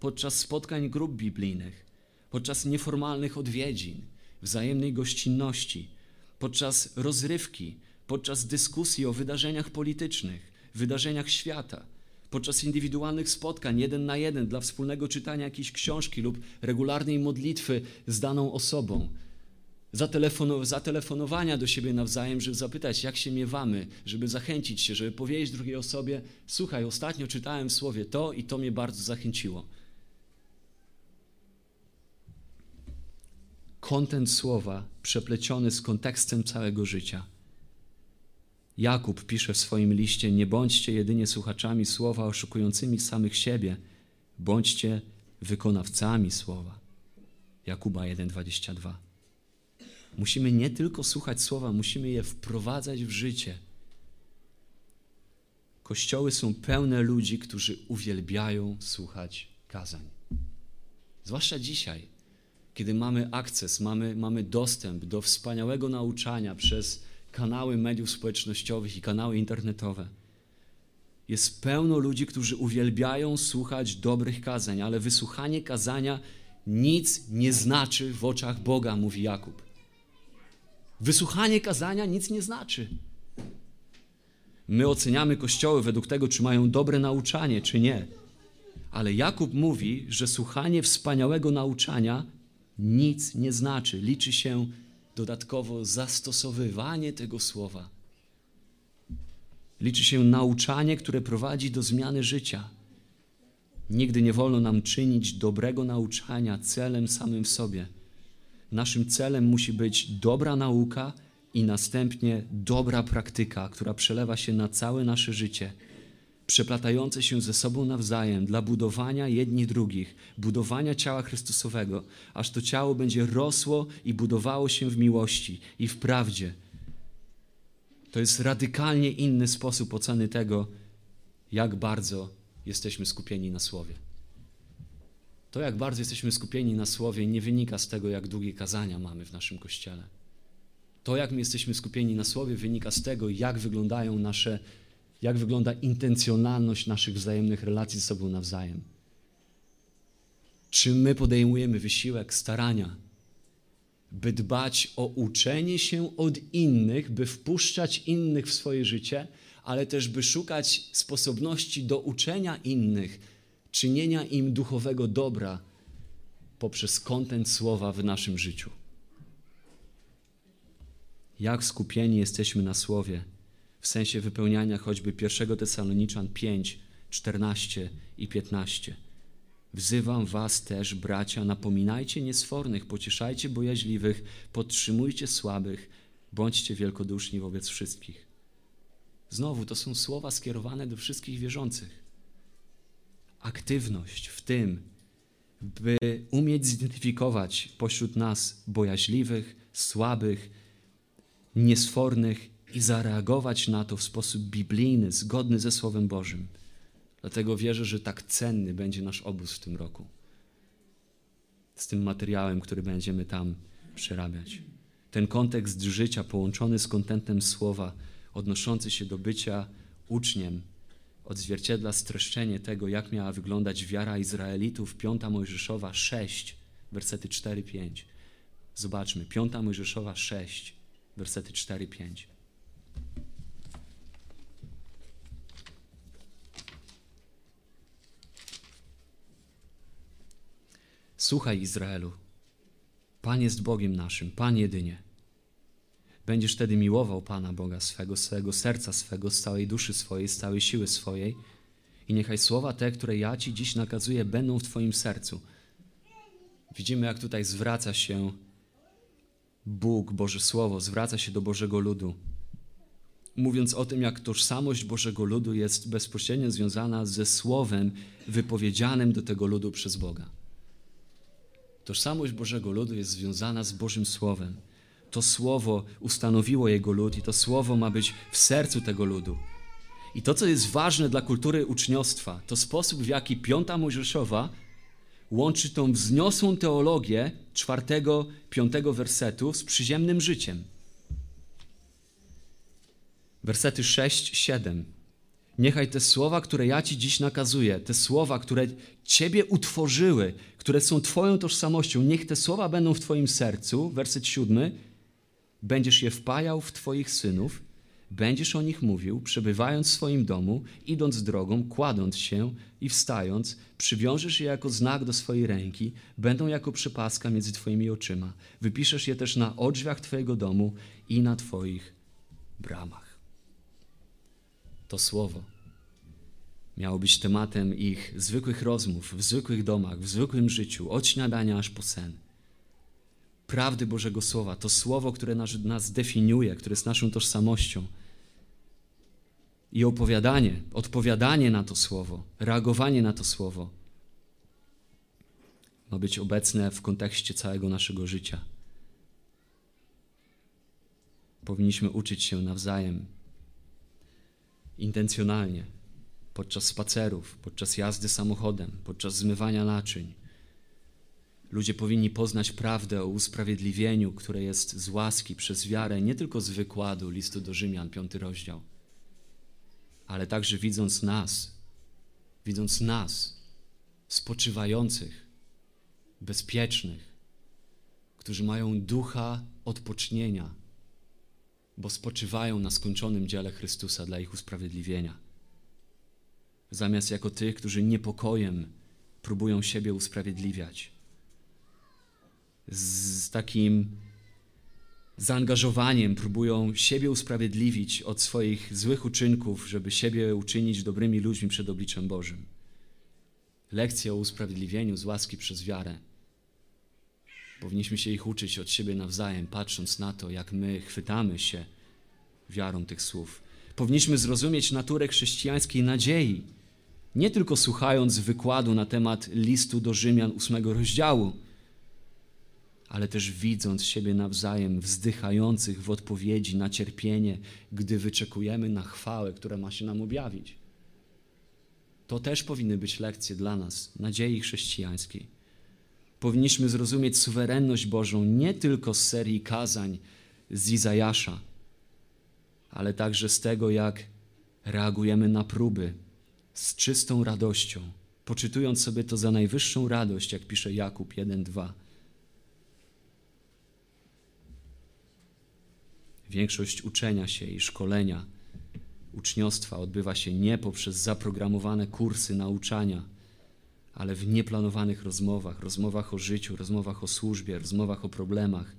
Podczas spotkań grup biblijnych, podczas nieformalnych odwiedzin, wzajemnej gościnności, podczas rozrywki, podczas dyskusji o wydarzeniach politycznych, wydarzeniach świata, podczas indywidualnych spotkań jeden na jeden dla wspólnego czytania jakiejś książki lub regularnej modlitwy z daną osobą, zatelefonowania do siebie nawzajem, żeby zapytać, jak się miewamy, żeby zachęcić się, żeby powiedzieć drugiej osobie: Słuchaj, ostatnio czytałem w słowie to i to mnie bardzo zachęciło. Kontent słowa przepleciony z kontekstem całego życia. Jakub pisze w swoim liście: Nie bądźcie jedynie słuchaczami słowa oszukującymi samych siebie, bądźcie wykonawcami słowa. Jakuba 1:22. Musimy nie tylko słuchać słowa, musimy je wprowadzać w życie. Kościoły są pełne ludzi, którzy uwielbiają słuchać kazań. Zwłaszcza dzisiaj kiedy mamy akces, mamy, mamy dostęp do wspaniałego nauczania przez kanały mediów społecznościowych i kanały internetowe. Jest pełno ludzi, którzy uwielbiają słuchać dobrych kazań, ale wysłuchanie kazania nic nie znaczy w oczach Boga, mówi Jakub. Wysłuchanie kazania nic nie znaczy. My oceniamy kościoły według tego, czy mają dobre nauczanie, czy nie. Ale Jakub mówi, że słuchanie wspaniałego nauczania nic nie znaczy. Liczy się dodatkowo zastosowywanie tego słowa. Liczy się nauczanie, które prowadzi do zmiany życia. Nigdy nie wolno nam czynić dobrego nauczania celem samym w sobie. Naszym celem musi być dobra nauka i następnie dobra praktyka, która przelewa się na całe nasze życie przeplatające się ze sobą nawzajem dla budowania jedni drugich, budowania ciała Chrystusowego, aż to ciało będzie rosło i budowało się w miłości i w prawdzie. To jest radykalnie inny sposób oceny tego, jak bardzo jesteśmy skupieni na Słowie. To, jak bardzo jesteśmy skupieni na Słowie, nie wynika z tego, jak długie kazania mamy w naszym kościele. To, jak my jesteśmy skupieni na Słowie, wynika z tego, jak wyglądają nasze jak wygląda intencjonalność naszych wzajemnych relacji ze sobą nawzajem. Czy my podejmujemy wysiłek, starania, by dbać o uczenie się od innych, by wpuszczać innych w swoje życie, ale też by szukać sposobności do uczenia innych, czynienia im duchowego dobra poprzez kontent słowa w naszym życiu. Jak skupieni jesteśmy na słowie, w sensie wypełniania choćby 1 Tesaloniczan 5, 14 i 15. Wzywam was też, bracia, napominajcie niesfornych, pocieszajcie bojaźliwych, podtrzymujcie słabych, bądźcie wielkoduszni wobec wszystkich. Znowu to są słowa skierowane do wszystkich wierzących. Aktywność w tym, by umieć zidentyfikować pośród nas bojaźliwych, słabych, niesfornych i zareagować na to w sposób biblijny, zgodny ze Słowem Bożym. Dlatego wierzę, że tak cenny będzie nasz obóz w tym roku. Z tym materiałem, który będziemy tam przerabiać. Ten kontekst życia połączony z kontentem słowa, odnoszący się do bycia uczniem, odzwierciedla streszczenie tego, jak miała wyglądać wiara Izraelitów. Piąta Mojżeszowa 6, wersety 4-5. Zobaczmy, Piąta Mojżeszowa 6, wersety 4-5. Słuchaj Izraelu, Pan jest Bogiem naszym, Pan jedynie. Będziesz wtedy miłował Pana Boga swego, swego serca swego, z całej duszy swojej, z całej siły swojej. I niechaj słowa te, które ja Ci dziś nakazuję, będą w Twoim sercu. Widzimy, jak tutaj zwraca się Bóg, Boże Słowo, zwraca się do Bożego ludu. Mówiąc o tym, jak tożsamość Bożego ludu jest bezpośrednio związana ze słowem wypowiedzianym do tego ludu przez Boga. Tożsamość Bożego ludu jest związana z Bożym Słowem. To Słowo ustanowiło Jego lud i to Słowo ma być w sercu tego ludu. I to, co jest ważne dla kultury uczniostwa, to sposób, w jaki Piąta Mojżeszowa łączy tą wzniosłą teologię czwartego, piątego wersetu z przyziemnym życiem. Wersety 6, 7. Niechaj te słowa, które ja Ci dziś nakazuję, te słowa, które Ciebie utworzyły, które są Twoją tożsamością, niech te słowa będą w Twoim sercu. Werset siódmy. Będziesz je wpajał w Twoich synów, będziesz o nich mówił, przebywając w swoim domu, idąc drogą, kładąc się i wstając, przywiążesz je jako znak do swojej ręki, będą jako przepaska między Twoimi oczyma. Wypiszesz je też na odrzwiach Twojego domu i na Twoich bramach. To słowo miało być tematem ich zwykłych rozmów, w zwykłych domach, w zwykłym życiu, od śniadania aż po sen. Prawdy Bożego Słowa, to słowo, które nas, nas definiuje, które jest naszą tożsamością. I opowiadanie, odpowiadanie na to słowo, reagowanie na to słowo ma być obecne w kontekście całego naszego życia. Powinniśmy uczyć się nawzajem intencjonalnie podczas spacerów, podczas jazdy samochodem, podczas zmywania naczyń. Ludzie powinni poznać prawdę o usprawiedliwieniu, które jest z łaski przez wiarę, nie tylko z wykładu listu do Rzymian, piąty rozdział, ale także widząc nas, widząc nas, spoczywających, bezpiecznych, którzy mają ducha odpocznienia, bo spoczywają na skończonym dziele Chrystusa dla ich usprawiedliwienia zamiast jako tych, którzy niepokojem próbują siebie usprawiedliwiać. Z takim zaangażowaniem próbują siebie usprawiedliwić od swoich złych uczynków, żeby siebie uczynić dobrymi ludźmi przed obliczem Bożym. Lekcje o usprawiedliwieniu z łaski przez wiarę. Powinniśmy się ich uczyć od siebie nawzajem, patrząc na to, jak my chwytamy się wiarą tych słów. Powinniśmy zrozumieć naturę chrześcijańskiej nadziei, nie tylko słuchając wykładu na temat listu do Rzymian ósmego rozdziału, ale też widząc siebie nawzajem wzdychających w odpowiedzi na cierpienie, gdy wyczekujemy na chwałę, która ma się nam objawić. To też powinny być lekcje dla nas, nadziei chrześcijańskiej. Powinniśmy zrozumieć suwerenność Bożą nie tylko z serii kazań z Izajasza, ale także z tego, jak reagujemy na próby, z czystą radością, poczytując sobie to za najwyższą radość, jak pisze Jakub 1:2. Większość uczenia się i szkolenia, uczniostwa odbywa się nie poprzez zaprogramowane kursy nauczania, ale w nieplanowanych rozmowach, rozmowach o życiu, rozmowach o służbie, rozmowach o problemach,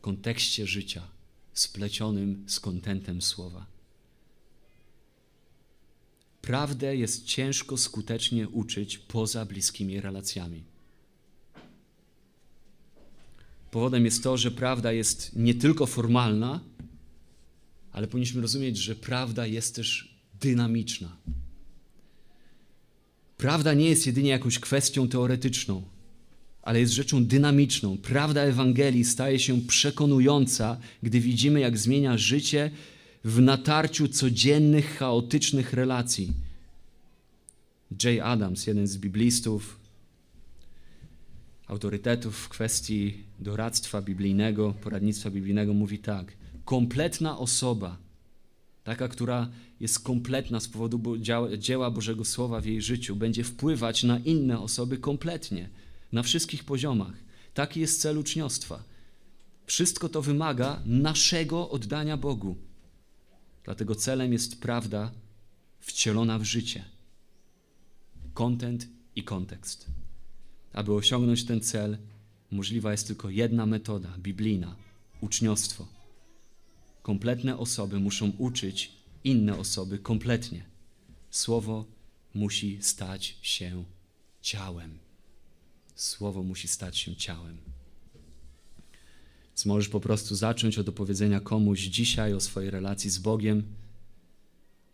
kontekście życia splecionym z kontentem słowa. Prawdę jest ciężko skutecznie uczyć poza bliskimi relacjami. Powodem jest to, że prawda jest nie tylko formalna, ale powinniśmy rozumieć, że prawda jest też dynamiczna. Prawda nie jest jedynie jakąś kwestią teoretyczną, ale jest rzeczą dynamiczną. Prawda Ewangelii staje się przekonująca, gdy widzimy, jak zmienia życie w natarciu codziennych, chaotycznych relacji. Jay Adams, jeden z biblistów, autorytetów w kwestii doradztwa biblijnego, poradnictwa biblijnego, mówi tak: kompletna osoba taka, która jest kompletna z powodu dzieła Bożego Słowa w jej życiu, będzie wpływać na inne osoby kompletnie, na wszystkich poziomach. Taki jest cel uczniostwa. Wszystko to wymaga naszego oddania Bogu. Dlatego celem jest prawda wcielona w życie. Kontent i kontekst. Aby osiągnąć ten cel, możliwa jest tylko jedna metoda biblijna uczniostwo. Kompletne osoby muszą uczyć inne osoby kompletnie. Słowo musi stać się ciałem. Słowo musi stać się ciałem. Więc możesz po prostu zacząć od opowiedzenia komuś dzisiaj o swojej relacji z Bogiem.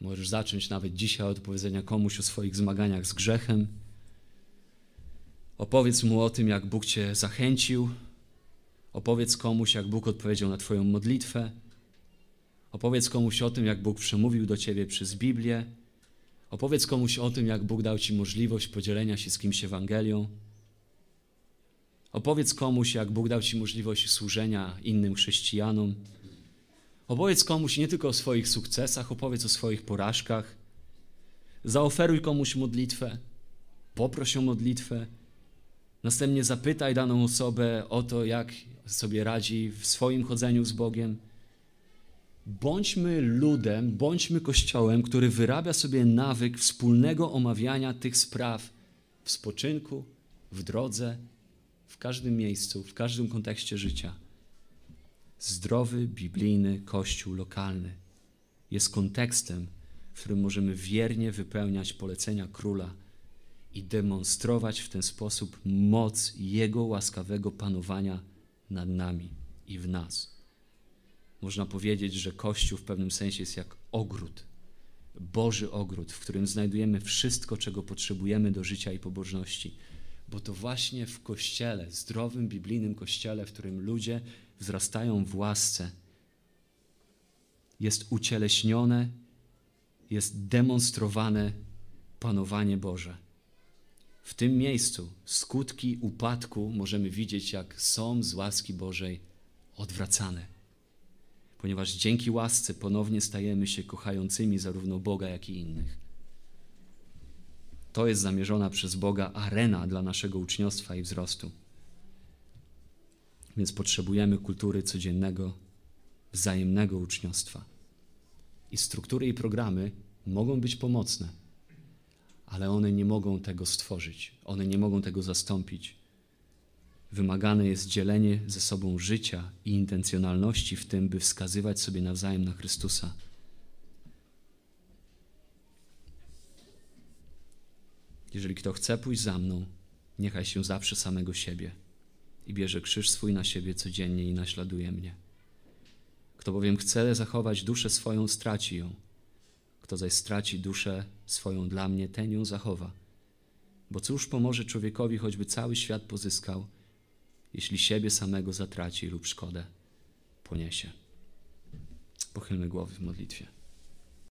Możesz zacząć nawet dzisiaj od opowiedzenia komuś o swoich zmaganiach z grzechem. Opowiedz mu o tym, jak Bóg cię zachęcił. Opowiedz komuś, jak Bóg odpowiedział na Twoją modlitwę. Opowiedz komuś o tym, jak Bóg przemówił do ciebie przez Biblię. Opowiedz komuś o tym, jak Bóg dał ci możliwość podzielenia się z kimś Ewangelią. Opowiedz komuś, jak Bóg dał ci możliwość służenia innym chrześcijanom. Opowiedz komuś nie tylko o swoich sukcesach, opowiedz o swoich porażkach. Zaoferuj komuś modlitwę, poproś o modlitwę. Następnie zapytaj daną osobę o to, jak sobie radzi w swoim chodzeniu z Bogiem. Bądźmy ludem, bądźmy kościołem, który wyrabia sobie nawyk wspólnego omawiania tych spraw w spoczynku, w drodze, w każdym miejscu, w każdym kontekście życia. Zdrowy, biblijny kościół lokalny jest kontekstem, w którym możemy wiernie wypełniać polecenia króla i demonstrować w ten sposób moc Jego łaskawego panowania nad nami i w nas. Można powiedzieć, że Kościół w pewnym sensie jest jak ogród, Boży ogród, w którym znajdujemy wszystko, czego potrzebujemy do życia i pobożności. Bo to właśnie w Kościele, zdrowym, biblijnym Kościele, w którym ludzie wzrastają w łasce, jest ucieleśnione, jest demonstrowane panowanie Boże. W tym miejscu skutki upadku możemy widzieć, jak są z łaski Bożej odwracane. Ponieważ dzięki łasce ponownie stajemy się kochającymi zarówno Boga, jak i innych. To jest zamierzona przez Boga arena dla naszego uczniostwa i wzrostu. Więc potrzebujemy kultury codziennego, wzajemnego uczniostwa. I struktury i programy mogą być pomocne, ale one nie mogą tego stworzyć, one nie mogą tego zastąpić. Wymagane jest dzielenie ze sobą życia i intencjonalności w tym, by wskazywać sobie nawzajem na Chrystusa. Jeżeli kto chce pójść za mną, niechaj się zaprze samego siebie i bierze krzyż swój na siebie codziennie i naśladuje mnie. Kto bowiem chce zachować duszę swoją, straci ją. Kto zaś straci duszę swoją dla mnie, ten ją zachowa. Bo cóż pomoże człowiekowi, choćby cały świat pozyskał, jeśli siebie samego zatraci lub szkodę poniesie? Pochylmy głowy w modlitwie.